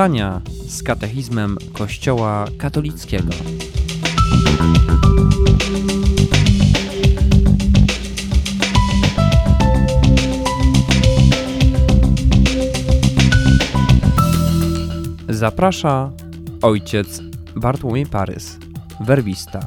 Spotkania z katechizmem Kościoła katolickiego. Zaprasza ojciec Bartłomiej Parys, werbista.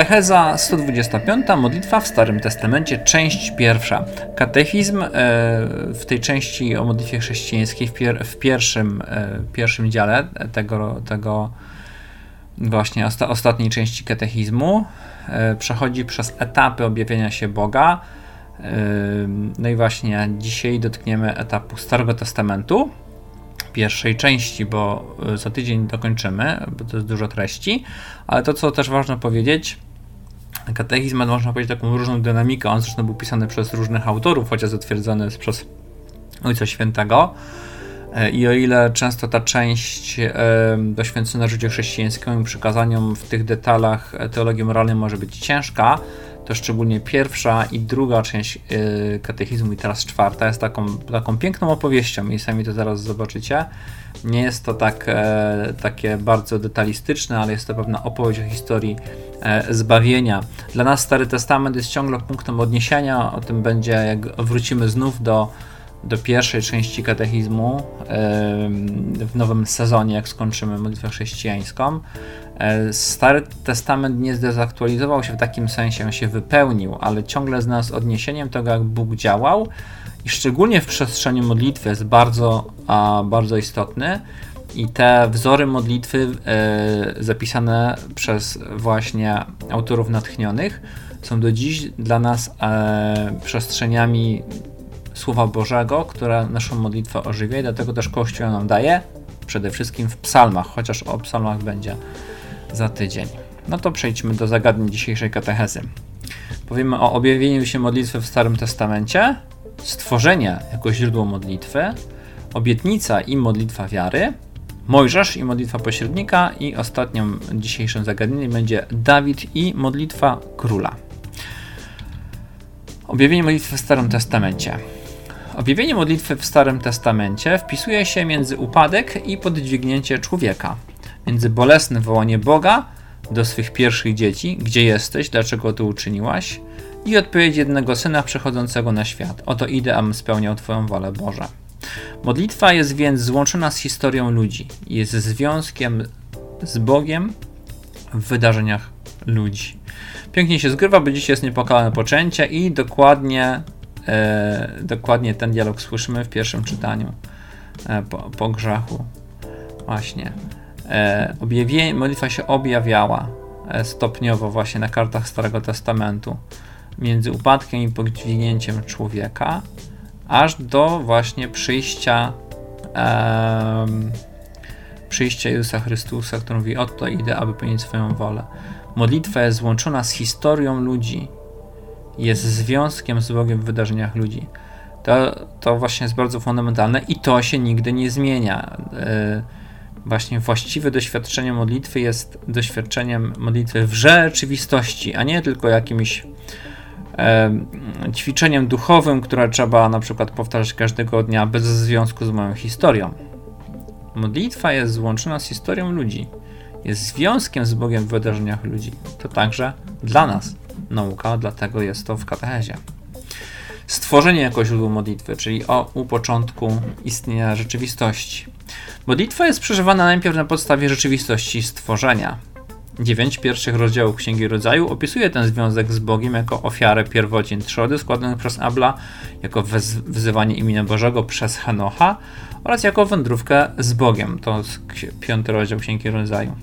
Katecheza 125, modlitwa w Starym Testamencie, część pierwsza. Katechizm e, w tej części o modlitwie chrześcijańskiej, w, pier w pierwszym, e, pierwszym dziale tego, tego właśnie osta ostatniej części katechizmu, e, przechodzi przez etapy objawienia się Boga. No i właśnie dzisiaj dotkniemy etapu Starego Testamentu, pierwszej części, bo za tydzień dokończymy, bo to jest dużo treści, ale to, co też ważne powiedzieć, katechizm ma, można powiedzieć, taką różną dynamikę. On zresztą był pisany przez różnych autorów, chociaż zatwierdzony jest przez Ojca Świętego. E, I o ile często ta część e, doświęcona życiu chrześcijańskiemu i przykazaniom w tych detalach teologii moralnej może być ciężka, to szczególnie pierwsza i druga część yy, katechizmu i teraz czwarta jest taką, taką piękną opowieścią i sami to zaraz zobaczycie. Nie jest to tak, e, takie bardzo detalistyczne, ale jest to pewna opowieść o historii e, zbawienia. Dla nas Stary Testament jest ciągle punktem odniesienia, o tym będzie jak wrócimy znów do do pierwszej części katechizmu w nowym sezonie, jak skończymy modlitwę chrześcijańską. E, Stary Testament nie zdezaktualizował się w takim sensie, się wypełnił, ale ciągle z nas odniesieniem tego, jak Bóg działał i szczególnie w przestrzeni modlitwy jest bardzo, bardzo istotny. I te wzory modlitwy e, zapisane przez właśnie autorów natchnionych są do dziś dla nas e, przestrzeniami Słowa Bożego, które naszą modlitwę ożywia i dlatego też Kościół nam daje, przede wszystkim w psalmach, chociaż o psalmach będzie za tydzień. No to przejdźmy do zagadnień dzisiejszej katechezy. Powiemy o objawieniu się modlitwy w Starym Testamencie, stworzenie jako źródło modlitwy, obietnica i modlitwa wiary, Mojżesz i modlitwa pośrednika i ostatnim dzisiejszym zagadnieniem będzie Dawid i modlitwa króla. Objawienie modlitwy w Starym Testamencie. Objawienie modlitwy w Starym Testamencie wpisuje się między upadek i podźwignięcie człowieka, między bolesne wołanie Boga do swych pierwszych dzieci, gdzie jesteś, dlaczego to uczyniłaś, i odpowiedź jednego syna przechodzącego na świat: Oto idę, abym spełniał Twoją wolę, Boże. Modlitwa jest więc złączona z historią ludzi, jest związkiem z Bogiem w wydarzeniach ludzi. Pięknie się zgrywa, bo dziś jest niepokalane poczęcie i dokładnie dokładnie ten dialog słyszymy w pierwszym czytaniu e, po, po, grzechu. Właśnie. E, objawie, modlitwa się objawiała e, stopniowo właśnie na kartach Starego Testamentu między upadkiem i podźwignięciem człowieka, aż do właśnie przyjścia przyjścia Jezusa Chrystusa, który mówi: Oto idę, aby pełnić swoją wolę. Modlitwa jest złączona z historią ludzi, jest związkiem z Bogiem w wydarzeniach ludzi. To, to właśnie jest bardzo fundamentalne i to się nigdy nie zmienia. E, właśnie właściwe doświadczenie modlitwy jest doświadczeniem modlitwy w rzeczywistości, a nie tylko jakimś e, ćwiczeniem duchowym, które trzeba na przykład powtarzać każdego dnia bez związku z moją historią. Modlitwa jest złączona z historią ludzi, jest związkiem z Bogiem w wydarzeniach ludzi. To także dla nas nauka, dlatego jest to w katechezie. Stworzenie jako źródło modlitwy, czyli o, u początku istnienia rzeczywistości. Modlitwa jest przeżywana najpierw na podstawie rzeczywistości stworzenia. Dziewięć pierwszych rozdziałów Księgi Rodzaju opisuje ten związek z Bogiem jako ofiarę pierwocin trzody składanych przez Abla, jako wzywanie imienia Bożego przez Henocha oraz jako wędrówkę z Bogiem. To jest piąty rozdział Księgi Rodzaju.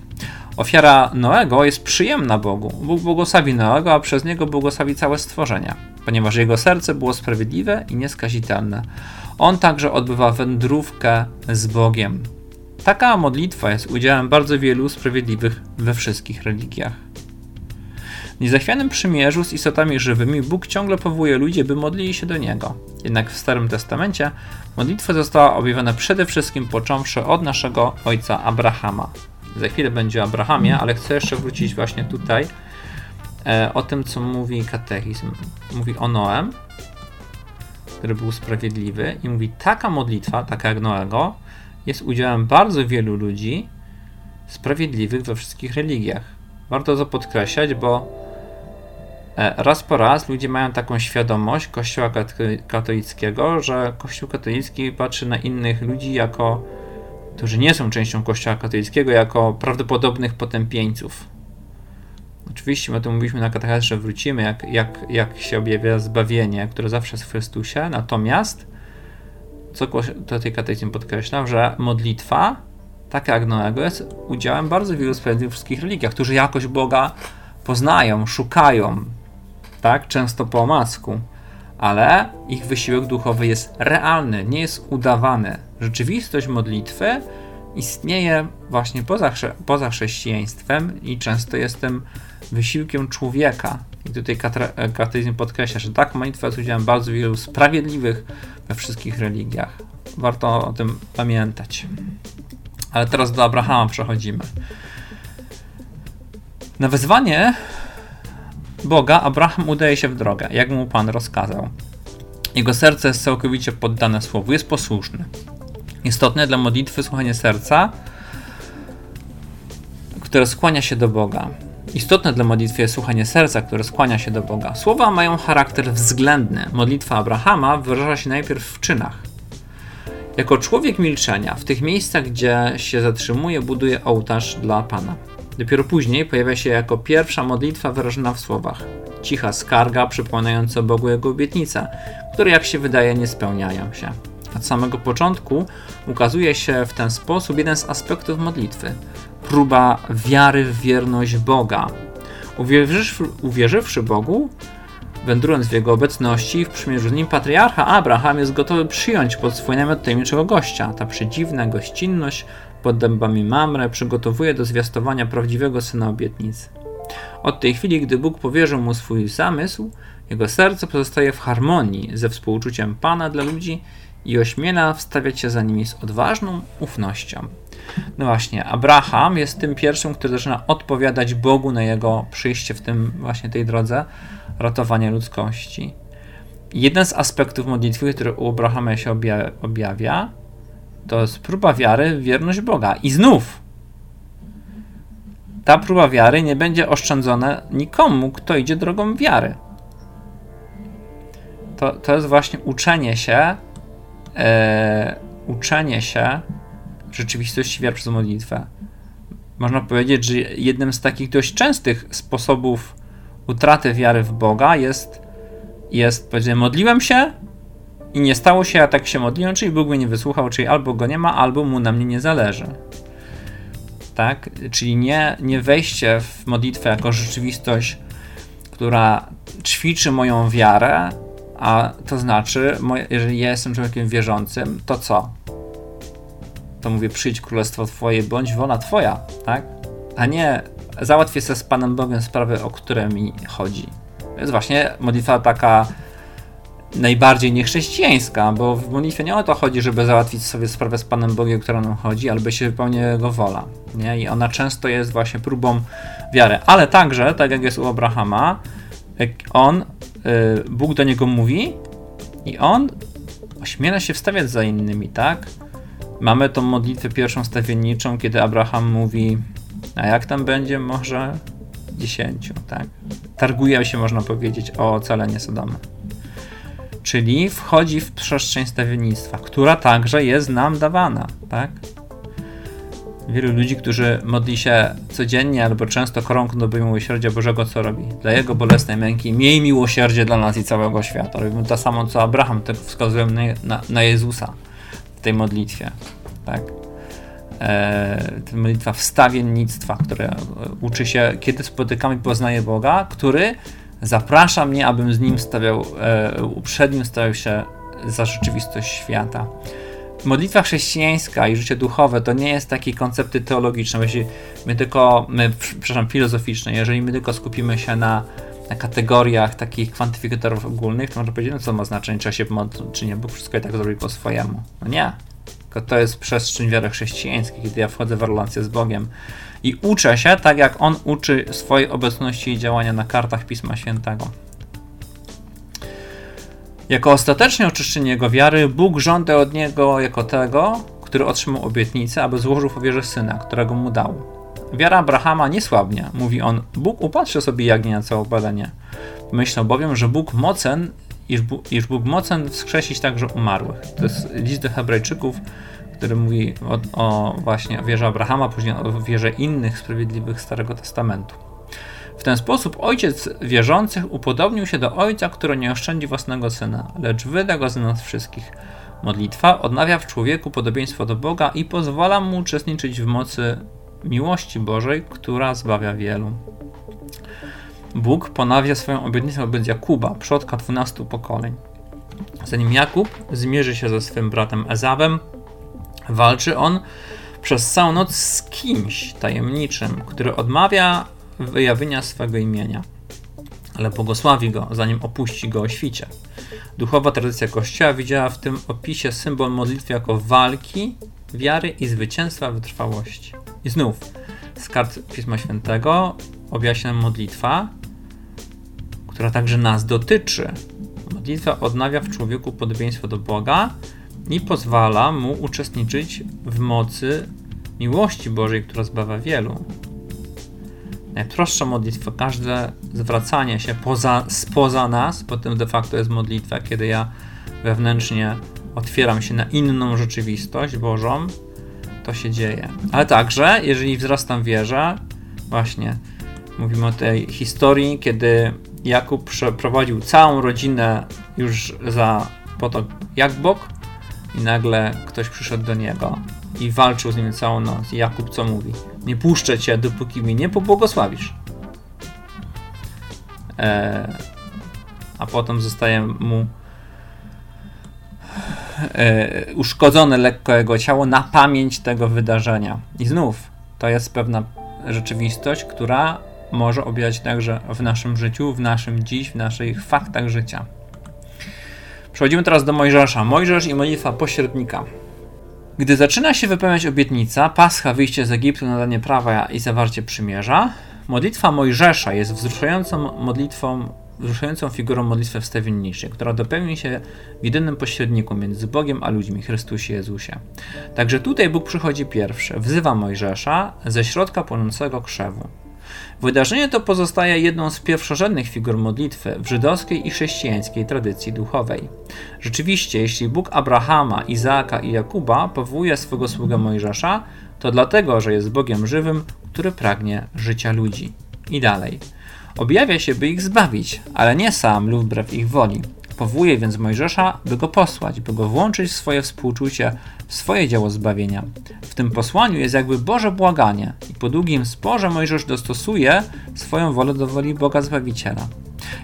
Ofiara Noego jest przyjemna Bogu. Bóg błogosławi Noego, a przez niego błogosławi całe stworzenia, ponieważ jego serce było sprawiedliwe i nieskazitelne. On także odbywa wędrówkę z Bogiem. Taka modlitwa jest udziałem bardzo wielu sprawiedliwych we wszystkich religiach. W niezachwianym przymierzu z istotami żywymi Bóg ciągle powołuje ludzi, by modlili się do Niego. Jednak w Starym Testamencie modlitwa została objawiona przede wszystkim począwszy od naszego ojca Abrahama. Za chwilę będzie Abrahamie, ale chcę jeszcze wrócić właśnie tutaj e, o tym, co mówi katechizm. Mówi o Noem, który był sprawiedliwy i mówi, taka modlitwa, taka jak Noego, jest udziałem bardzo wielu ludzi sprawiedliwych we wszystkich religiach. Warto to podkreślać, bo e, raz po raz ludzie mają taką świadomość Kościoła katolickiego, że Kościół katolicki patrzy na innych ludzi jako, którzy nie są częścią Kościoła katolickiego, jako prawdopodobnych potępieńców. Oczywiście my tu mówiliśmy na katechezę, że wrócimy, jak, jak, jak się objawia zbawienie, które zawsze jest w Chrystusie, natomiast co tutaj katechizm podkreślał, że modlitwa, taka jak Noego, jest udziałem bardzo wielu sprawiedliwych wszystkich religiach, którzy jakoś Boga poznają, szukają, tak, często po omacku, ale ich wysiłek duchowy jest realny, nie jest udawany. Rzeczywistość modlitwy istnieje właśnie poza, poza chrześcijaństwem i często jest tym wysiłkiem człowieka. I tutaj katechizm podkreśla, że tak modlitwa jest udziałem bardzo wielu sprawiedliwych we wszystkich religiach. Warto o tym pamiętać. Ale teraz do Abrahama przechodzimy. Na wezwanie Boga Abraham udaje się w drogę, jak mu Pan rozkazał. Jego serce jest całkowicie poddane słowu, jest posłuszny. Istotne dla modlitwy słuchanie serca, które skłania się do Boga. Istotne dla modlitwy jest słuchanie serca, które skłania się do Boga. Słowa mają charakter względny. Modlitwa Abrahama wyraża się najpierw w czynach. Jako człowiek milczenia, w tych miejscach, gdzie się zatrzymuje, buduje ołtarz dla Pana. Dopiero później pojawia się jako pierwsza modlitwa wyrażona w słowach. Cicha skarga przypominająca Bogu jego obietnice, które jak się wydaje nie spełniają się. Od samego początku ukazuje się w ten sposób jeden z aspektów modlitwy próba wiary w wierność Boga. Uwierzywszy, uwierzywszy Bogu, wędrując w Jego obecności w przymierzu z nim, patriarcha Abraham jest gotowy przyjąć pod swój namiot tajemniczego gościa. Ta przedziwna gościnność pod dębami Mamre przygotowuje do zwiastowania prawdziwego syna obietnicy. Od tej chwili, gdy Bóg powierzył mu swój zamysł, jego serce pozostaje w harmonii ze współczuciem Pana dla ludzi i ośmiela wstawiać się za nimi z odważną ufnością. No właśnie, Abraham jest tym pierwszym, który zaczyna odpowiadać Bogu na jego przyjście w tym właśnie tej drodze ratowania ludzkości. Jeden z aspektów modlitwy, który u Abrahama się objawia, to jest próba wiary w wierność Boga. I znów ta próba wiary nie będzie oszczędzona nikomu, kto idzie drogą wiary. To, to jest właśnie uczenie się, e, uczenie się rzeczywistości wiary przez modlitwę. Można powiedzieć, że jednym z takich dość częstych sposobów utraty wiary w Boga jest, jest powiedzmy, modliłem się i nie stało się, a tak się modliłem, czyli Bóg mnie nie wysłuchał, czyli albo go nie ma, albo mu na mnie nie zależy. Tak? Czyli nie, nie wejście w modlitwę jako rzeczywistość, która ćwiczy moją wiarę, a to znaczy, jeżeli ja jestem człowiekiem wierzącym, to co? To mówię, przyjdź królestwo Twoje, bądź wola Twoja, tak? A nie załatwię sobie z Panem Bogiem sprawy, o które mi chodzi. To jest właśnie modlitwa taka najbardziej niechrześcijańska, bo w modlitwie nie o to chodzi, żeby załatwić sobie sprawę z Panem Bogiem, która nam chodzi, ale by się wypełniła Jego wola. Nie? I ona często jest właśnie próbą wiary. Ale także, tak jak jest u Abrahama, on, y, Bóg do niego mówi i on ośmiela się wstawiać za innymi, tak? Mamy tą modlitwę pierwszą stawienniczą, kiedy Abraham mówi, a jak tam będzie, może dziesięciu, tak? Targuje się, można powiedzieć, o ocalenie Sodomy. Czyli wchodzi w przestrzeń stawiennictwa, która także jest nam dawana, tak? Wielu ludzi, którzy modli się codziennie albo często krąg do miłosierdzia Bożego, co robi? Dla Jego bolesnej męki miej miłosierdzie dla nas i całego świata. Robimy to samo, co Abraham, tak wskazuję na, na, Jezusa w tej modlitwie. Tak? E, modlitwa wstawiennictwa, które uczy się, kiedy spotykamy i poznaję Boga, który zaprasza mnie, abym z nim stawiał, e, przed nim stawiał się za rzeczywistość świata. modlitwa chrześcijańska i życie duchowe to nie jest takie koncepty teologiczne, jeśli my tylko, my, przepraszam, filozoficzne, jeżeli my tylko skupimy się na, na kategoriach takich kwantyfikatorów ogólnych, to można powiedzieć, no co ma znaczenie, czy się modlić, czy nie, Bóg wszystko i tak zrobi po swojemu. No nie. Tylko to jest przestrzeń wiary chrześcijańskiej, kiedy ja wchodzę w relację z Bogiem i uczę się tak, jak On uczy swojej obecności i działania na kartach Pisma Świętego. Jako ostateczne oczyszczenie jego wiary, Bóg żąda od niego jako tego, który otrzymał obietnicę, aby złożył w ofierze syna, którego mu dał. Wiara Abrahama nie słabnie, mówi on. Bóg upatrzy sobie jagnię na całe badanie. Myślał bowiem, że Bóg mocen, iż, Bóg, iż Bóg mocen wskrzesić także umarłych. To jest list do Hebrajczyków, który mówi o, o właśnie wierze Abrahama, później o wierze innych sprawiedliwych Starego Testamentu. W ten sposób ojciec wierzących upodobnił się do ojca, który nie oszczędzi własnego syna, lecz wyda go za nas wszystkich. Modlitwa odnawia w człowieku podobieństwo do Boga i pozwala mu uczestniczyć w mocy miłości Bożej, która zbawia wielu. Bóg ponawia swoją obietnicę wobec Jakuba, przodka dwunastu pokoleń. Zanim Jakub zmierzy się ze swym bratem Ezawem, walczy on przez całą noc z kimś tajemniczym, który odmawia wyjawienia swego imienia, ale błogosławi go, zanim opuści go o świcie. Duchowa tradycja Kościoła widziała w tym opisie symbol modlitwy jako walki, wiary i zwycięstwa wytrwałości. I znów, z kart Pisma Świętego objaśnia modlitwa, która także nas dotyczy. Modlitwa odnawia w człowieku podobieństwo do Boga i pozwala mu uczestniczyć w mocy miłości Bożej, która zbawia wielu najprostsza modlitwa, każde zwracanie się poza, spoza nas, potem de facto jest modlitwa, kiedy ja wewnętrznie otwieram się na inną rzeczywistość Bożą, to się dzieje. Ale także, jeżeli wzrastam w wierze, właśnie mówimy o tej historii, kiedy Jakub przeprowadził całą rodzinę już za potok Jakbok i nagle ktoś przyszedł do niego i walczył z nim całą noc. I Jakub co mówi? Nie puszczę cię, dopóki mi nie pobłogosławisz. Eee, a potem zostaje mu e, uszkodzone lekko jego ciało na pamięć tego wydarzenia. I znów to jest pewna rzeczywistość, która może objawiać także w naszym życiu, w naszym dziś, w naszych faktach życia. Przechodzimy teraz do Mojżesza. Mojżesz i modlitwa pośrednika. Gdy zaczyna się wypełniać obietnica, Pascha, wyjście z Egiptu, nadanie prawa i zawarcie przymierza, modlitwa Mojżesza jest wzruszającą modlitwą, wzruszającą figurą modlitwy wstawienniczej, która dopełni się w jedynym pośredniku między Bogiem a ludźmi, Chrystusie Jezusie. Także tutaj Bóg przychodzi pierwszy, wzywa Mojżesza ze środka płonącego krzewu. Wydarzenie to pozostaje jedną z pierwszorzędnych figur modlitwy w żydowskiej i chrześcijańskiej tradycji duchowej. Rzeczywiście, jeśli Bóg Abrahama, Izaaka i Jakuba powołuje swego sługę Mojżesza, to dlatego, że jest Bogiem żywym, który pragnie życia ludzi. I dalej. Objawia się, by ich zbawić, ale nie sam lub wbrew ich woli. Powołuje więc Mojżesza, by go posłać, by go włączyć w swoje współczucie, w swoje dzieło zbawienia. W tym posłaniu jest jakby Boże błaganie i po długim sporze Mojżesz dostosuje swoją wolę do woli Boga Zbawiciela.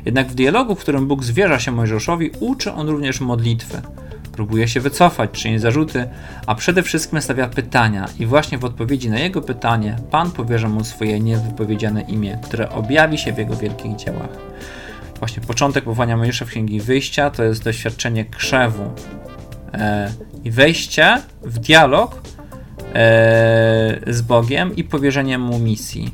Jednak w dialogu, w którym Bóg zwierza się Mojżeszowi, uczy on również modlitwy. Próbuje się wycofać, czyni zarzuty, a przede wszystkim stawia pytania i właśnie w odpowiedzi na jego pytanie Pan powierza mu swoje niewypowiedziane imię, które objawi się w jego wielkich dziełach właśnie początek powołania Mojżesza w Księgi Wyjścia to jest doświadczenie krzewu e, i wejście w dialog e, z Bogiem i powierzenie mu misji.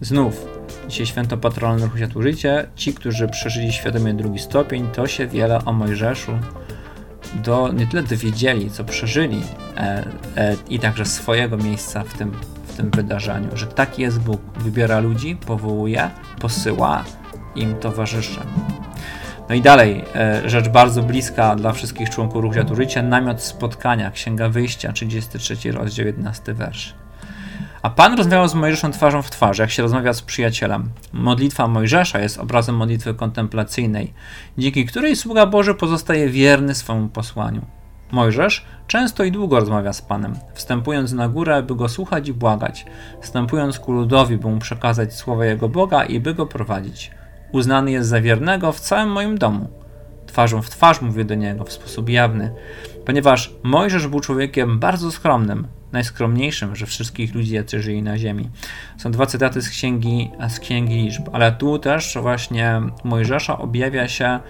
Znów, dzisiaj święto patrolne ruchu Światło-Życie, ci, którzy przeżyli świadomie drugi stopień, to się wiele o Mojżeszu do, nie tyle dowiedzieli, co przeżyli e, e, i także swojego miejsca w tym, w tym wydarzeniu, że taki jest Bóg, wybiera ludzi, powołuje, posyła, im towarzyszy. No i dalej, e, rzecz bardzo bliska dla wszystkich członków ruchu Życia, namiot spotkania, Księga Wyjścia, 33 rozdział, 11 wersz. A Pan rozmawiał z Mojżeszem twarzą w twarz, jak się rozmawia z przyjacielem. Modlitwa Mojżesza jest obrazem modlitwy kontemplacyjnej, dzięki której sługa Boży pozostaje wierny swemu posłaniu. Mojżesz często i długo rozmawia z Panem, wstępując na górę, by go słuchać i błagać, wstępując ku ludowi, by mu przekazać słowa jego Boga i by go prowadzić uznany jest za wiernego w całym moim domu. twarzą w twarz mówię do niego w sposób jawny, ponieważ Mojżesz był człowiekiem bardzo skromnym, najskromniejszym ze wszystkich ludzi, jacy żyli na ziemi. Są dwa cytaty z księgi, z księgi liczb, ale tu też właśnie Mojżesza objawia się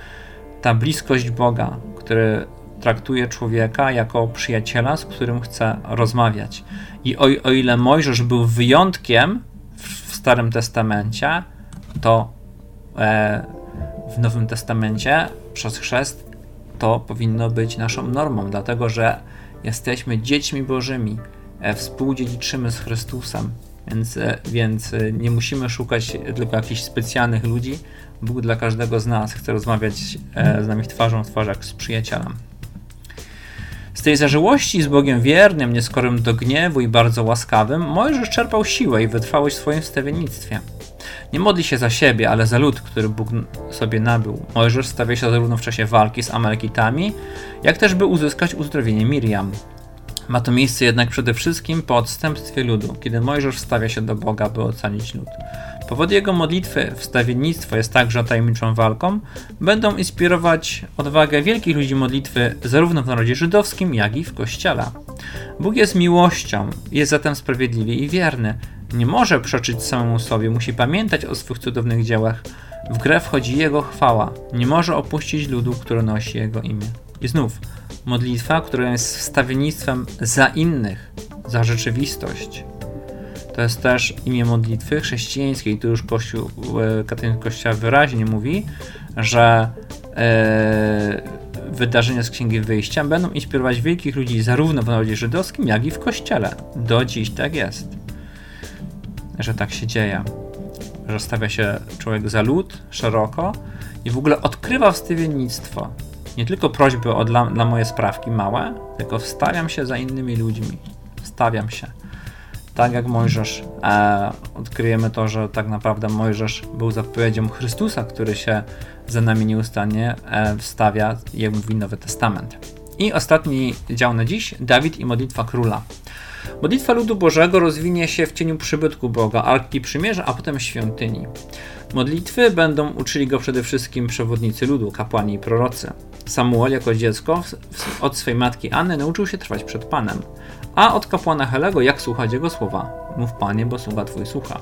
ta bliskość Boga, który traktuje człowieka jako przyjaciela, z którym chce rozmawiać. I o, o ile Mojżesz był wyjątkiem w, Starym Testamencie, to w Nowym Testamencie przez chrzest to powinno być naszą normą, dlatego że jesteśmy dziećmi Bożymi, e, współdziedziczymy z Chrystusem, więc, e, więc e, nie musimy szukać tylko jakichś specjalnych ludzi. Bóg dla każdego z nas chce rozmawiać z nami twarzą w twarz jak z przyjacielem. Z tej zażyłości z Bogiem wiernym, nieskorym do gniewu i bardzo łaskawym, Mojżesz czerpał siłę i wytrwałość w swoim wstawiennictwie. Nie modli się za siebie, ale za lud, który Bóg sobie nabył. Mojżesz stawia się zarówno w czasie walki z Amalekitami, jak też by uzyskać uzdrowienie Miriam. Ma to miejsce jednak przede wszystkim po odstępstwie ludu, kiedy Mojżesz stawia się do Boga, by ocalić lud. Powody jego modlitwy, wstawiennictwo jest także tajemniczą walką, będą inspirować odwagę wielkich ludzi modlitwy zarówno w narodzie żydowskim, jak i w Kościele. Bóg jest miłością, jest zatem sprawiedliwy i wierny. Nie może przeczyć samemu sobie, musi pamiętać o swych cudownych dziełach. W grę wchodzi Jego chwała. Nie może opuścić ludu, który nosi Jego imię. I znów, modlitwa, która jest wstawiennictwem za innych, za rzeczywistość. To jest też imię modlitwy chrześcijańskiej. Tu już Kościół, e, katolicyzm Kościoła wyraźnie mówi, że e, wydarzenia z Księgi Wyjścia będą inspirować wielkich ludzi zarówno w narodzie żydowskim, jak i w Kościele. Do dziś tak jest. Że tak się dzieje. Że stawia się człowiek za lud szeroko i w ogóle odkrywa wstawiennictwo. Nie tylko prośby o dla, dla moje sprawki małe, tylko wstawiam się za innymi ludźmi. Wstawiam się tak jak Mojżesz, e, odkryjemy to, że tak naprawdę Mojżesz był zapowiedzią Chrystusa, który się za nami nieustannie e, wstawia, jak mówi Nowy Testament. I ostatni dział na dziś, Dawid i modlitwa króla. Modlitwa ludu Bożego rozwinie się w cieniu przybytku Boga, Arki Przymierza, a potem świątyni. Modlitwy będą uczyli go przede wszystkim przewodnicy ludu, kapłani i prorocy. Samuel jako dziecko od swej matki Anny nauczył się trwać przed Panem a od kapłana Helego, jak słuchać jego słowa. Mów panie, bo sługa twój słucha.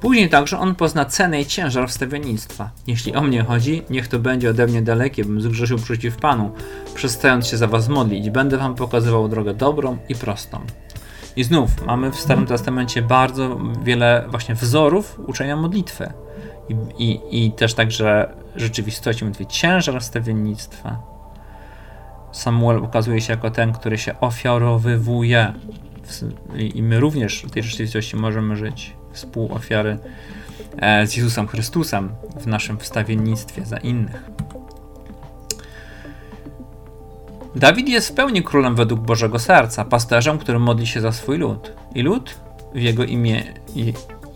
Później także on pozna cenę i ciężar wstawiennictwa. Jeśli o mnie chodzi, niech to będzie ode mnie dalekie, bym zgrzeszył przeciw Panu, przestając się za was modlić. Będę wam pokazywał drogę dobrą i prostą. I znów mamy w Starym Testamencie bardzo wiele właśnie wzorów uczenia modlitwy. I, i, i też także rzeczywistości modlitwy, ciężar wstawiennictwa, Samuel ukazuje się jako ten, który się ofiarowywuje. I my również w tej rzeczywistości możemy żyć współofiary e, z Jezusem Chrystusem w naszym wstawiennictwie za innych. Dawid jest w pełni królem według Bożego Serca, pasterzem, który modli się za swój lud. I lud w jego imię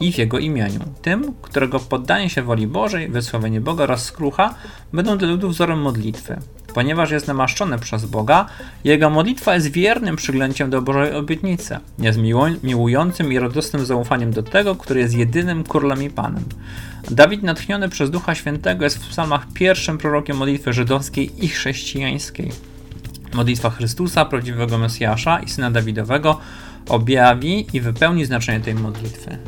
i, w jego imieniu. Tym, którego poddanie się woli Bożej, wysławienie Boga oraz skrucha będą dla ludu wzorem modlitwy. Ponieważ jest namaszczony przez Boga, jego modlitwa jest wiernym przyglęciem do Bożej obietnicy. Jest miłującym i radosnym zaufaniem do tego, który jest jedynym królem i panem. Dawid, natchniony przez Ducha Świętego, jest w psalmach pierwszym prorokiem modlitwy żydowskiej i chrześcijańskiej. Modlitwa Chrystusa, prawdziwego Mesjasza i Syna Dawidowego objawi i wypełni znaczenie tej modlitwy.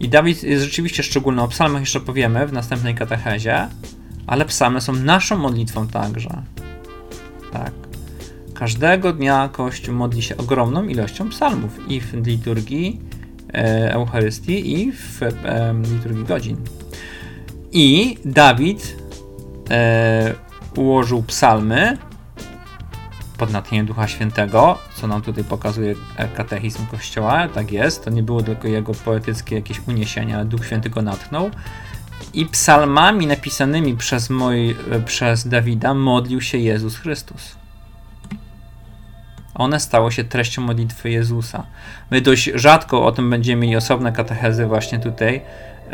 I Dawid jest rzeczywiście szczególny. O psalmach jeszcze powiemy w następnej katechezie, ale psalmy są naszą modlitwą także. Tak. Każdego dnia Kościół modli się ogromną ilością psalmów i w liturgii e, Eucharystii i w e, liturgii godzin. I Dawid e, ułożył psalmy pod natchnieniem Ducha Świętego, co nam tutaj pokazuje katechizm Kościoła, tak jest, to nie było tylko jego poetyckie jakieś uniesienie, ale Duch Święty go natchnął i psalmami napisanymi przez, mój, przez Dawida modlił się Jezus Chrystus. One stało się treścią modlitwy Jezusa. My dość rzadko o tym będziemy mieli osobne katechezy właśnie tutaj.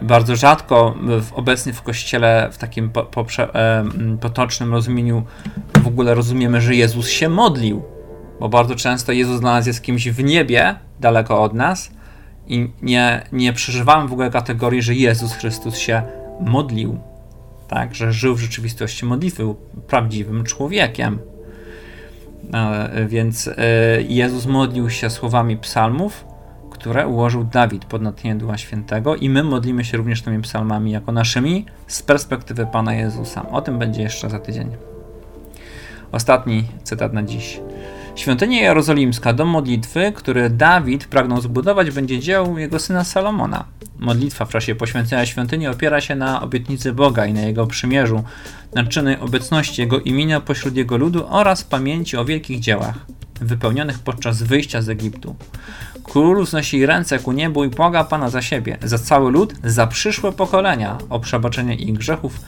Bardzo rzadko w, obecnie w Kościele w takim po, poprze, e, potocznym rozumieniu w ogóle rozumiemy, że Jezus się modlił. Bo bardzo często Jezus dla nas jest kimś w niebie, daleko od nas i nie, nie przeżywamy w ogóle kategorii, że Jezus Chrystus się modlił. tak, że żył w rzeczywistości modlitwy, był prawdziwym człowiekiem. E, więc e, Jezus modlił się słowami psalmów, które ułożył Dawid pod natchnieniem Ducha Świętego i my modlimy się również tymi psalmami jako naszymi z perspektywy Pana Jezusa. O tym będzie jeszcze za tydzień. Ostatni cytat na dziś. Świątynia Jerozolimska, dom modlitwy, który Dawid pragnął zbudować, będzie dziełem jego syna Salomona. Modlitwa w czasie poświęcenia świątyni opiera się na obietnicy Boga i na jego przymierzu, na czynnej obecności jego imienia pośród jego ludu oraz pamięci o wielkich dziełach wypełnionych podczas wyjścia z Egiptu. Król znosi ręce ku niebu i błaga Pana za siebie, za cały lud, za przyszłe pokolenia, o przebaczenie ich grzechów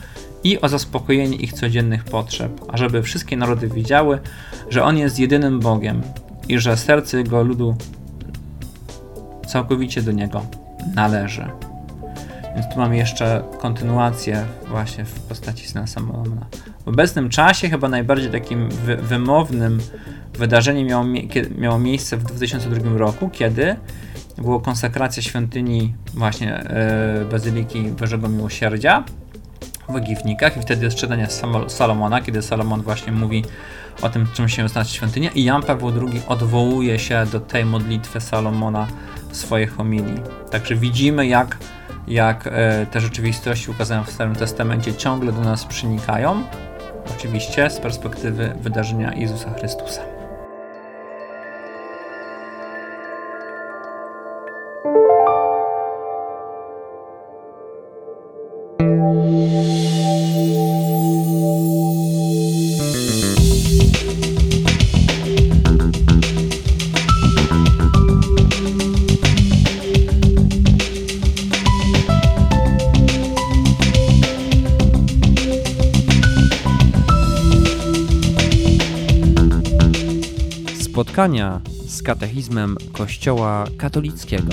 i o zaspokojenie ich codziennych potrzeb, ażeby wszystkie narody widziały, że On jest jedynym Bogiem i że serce Jego ludu całkowicie do Niego należy. Więc tu mamy jeszcze kontynuację właśnie w postaci syna Salomona. W obecnym czasie chyba najbardziej takim wy wymownym wydarzeniem miało, mie miało miejsce w 2002 roku, kiedy była konsekracja świątyni właśnie e, Bazyliki Bożego Miłosierdzia w Giwnikach i wtedy jest czytanie Salomona, kiedy Salomon właśnie mówi o tym, czym się znaczy świątynia i Jan Paweł II odwołuje się do tej modlitwy Salomona w swojej homilii. Także widzimy, jak, jak e, te rzeczywistości ukazane w Starym Testamencie ciągle do nas przenikają, oczywiście z perspektywy wydarzenia Jezusa Chrystusa. Spotkania z katechizmem Kościoła katolickiego.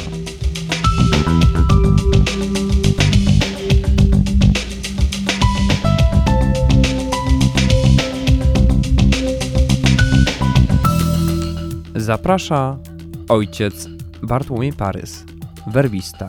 Zaprasza ojciec Bartłomiej Parys, werbista.